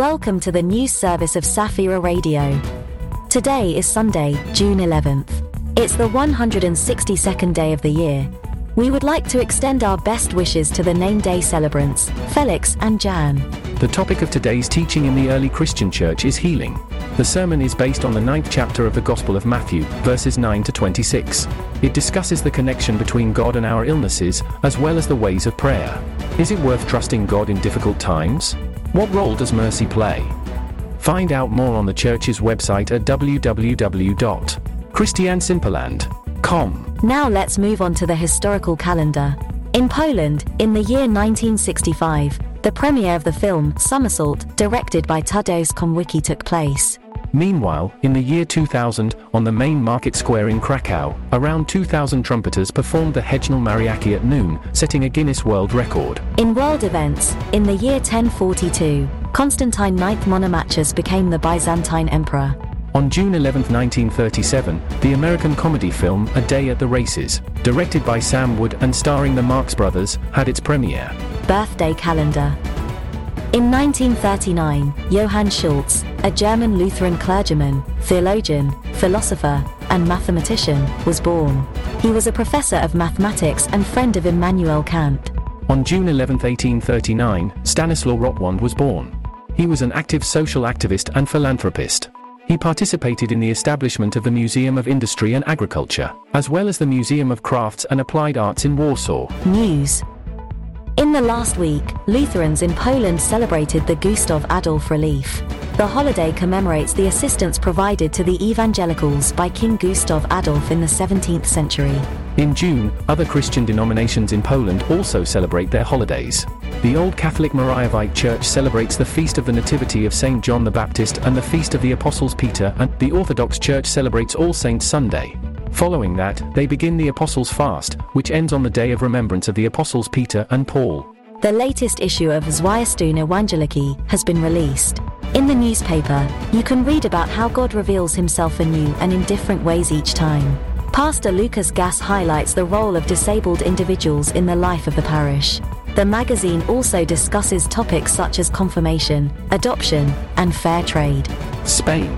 Welcome to the news service of Safira Radio. Today is Sunday, June 11th. It's the 162nd day of the year. We would like to extend our best wishes to the name day celebrants, Felix and Jan. The topic of today's teaching in the early Christian church is healing. The sermon is based on the ninth chapter of the Gospel of Matthew, verses 9 to 26. It discusses the connection between God and our illnesses, as well as the ways of prayer. Is it worth trusting God in difficult times? What role does mercy play? Find out more on the church's website at www.christiansimperland.com. Now let's move on to the historical calendar. In Poland, in the year 1965, the premiere of the film Somersault, directed by Tadeusz Konwicki, took place. Meanwhile, in the year 2000, on the main market square in Krakow, around 2,000 trumpeters performed the Hejnal Mariacki at noon, setting a Guinness World Record. In world events, in the year 1042, Constantine IX Monomachus became the Byzantine emperor. On June 11, 1937, the American comedy film A Day at the Races, directed by Sam Wood and starring the Marx Brothers, had its premiere. Birthday calendar. In 1939, Johann Schultz, a German Lutheran clergyman, theologian, philosopher, and mathematician, was born. He was a professor of mathematics and friend of Immanuel Kant. On June 11, 1839, Stanislaw Rotwand was born. He was an active social activist and philanthropist. He participated in the establishment of the Museum of Industry and Agriculture, as well as the Museum of Crafts and Applied Arts in Warsaw. News. In the last week, Lutherans in Poland celebrated the Gustav Adolf Relief. The holiday commemorates the assistance provided to the evangelicals by King Gustav Adolf in the 17th century. In June, other Christian denominations in Poland also celebrate their holidays. The Old Catholic Mariavite Church celebrates the Feast of the Nativity of St. John the Baptist and the Feast of the Apostles Peter, and the Orthodox Church celebrates All Saints Sunday. Following that, they begin the Apostles' Fast, which ends on the day of remembrance of the Apostles Peter and Paul. The latest issue of Zwiastun Ewangelicki has been released. In the newspaper, you can read about how God reveals himself anew and in different ways each time. Pastor Lucas Gass highlights the role of disabled individuals in the life of the parish. The magazine also discusses topics such as confirmation, adoption, and fair trade. Spain.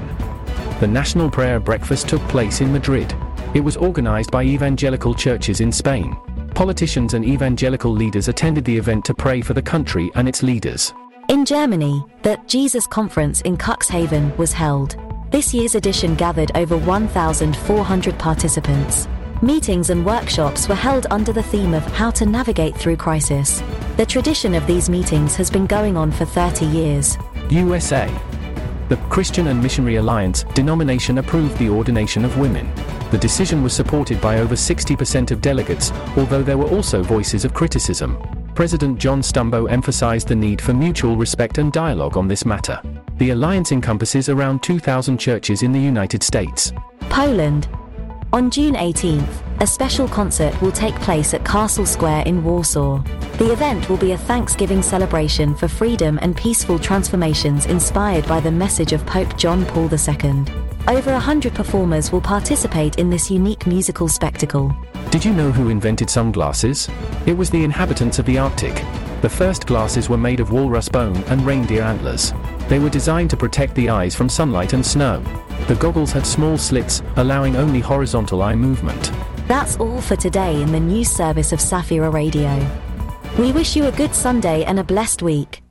The National Prayer Breakfast took place in Madrid. It was organized by evangelical churches in Spain. Politicians and evangelical leaders attended the event to pray for the country and its leaders. In Germany, the Jesus Conference in Cuxhaven was held. This year's edition gathered over 1,400 participants. Meetings and workshops were held under the theme of how to navigate through crisis. The tradition of these meetings has been going on for 30 years. USA. The Christian and Missionary Alliance denomination approved the ordination of women. The decision was supported by over 60% of delegates, although there were also voices of criticism. President John Stumbo emphasized the need for mutual respect and dialogue on this matter. The alliance encompasses around 2,000 churches in the United States. Poland. On June 18th, a special concert will take place at Castle Square in Warsaw. The event will be a Thanksgiving celebration for freedom and peaceful transformations inspired by the message of Pope John Paul II. Over a hundred performers will participate in this unique musical spectacle. Did you know who invented sunglasses? It was the inhabitants of the Arctic. The first glasses were made of walrus bone and reindeer antlers. They were designed to protect the eyes from sunlight and snow. The goggles had small slits, allowing only horizontal eye movement. That's all for today in the news service of Safira Radio. We wish you a good Sunday and a blessed week.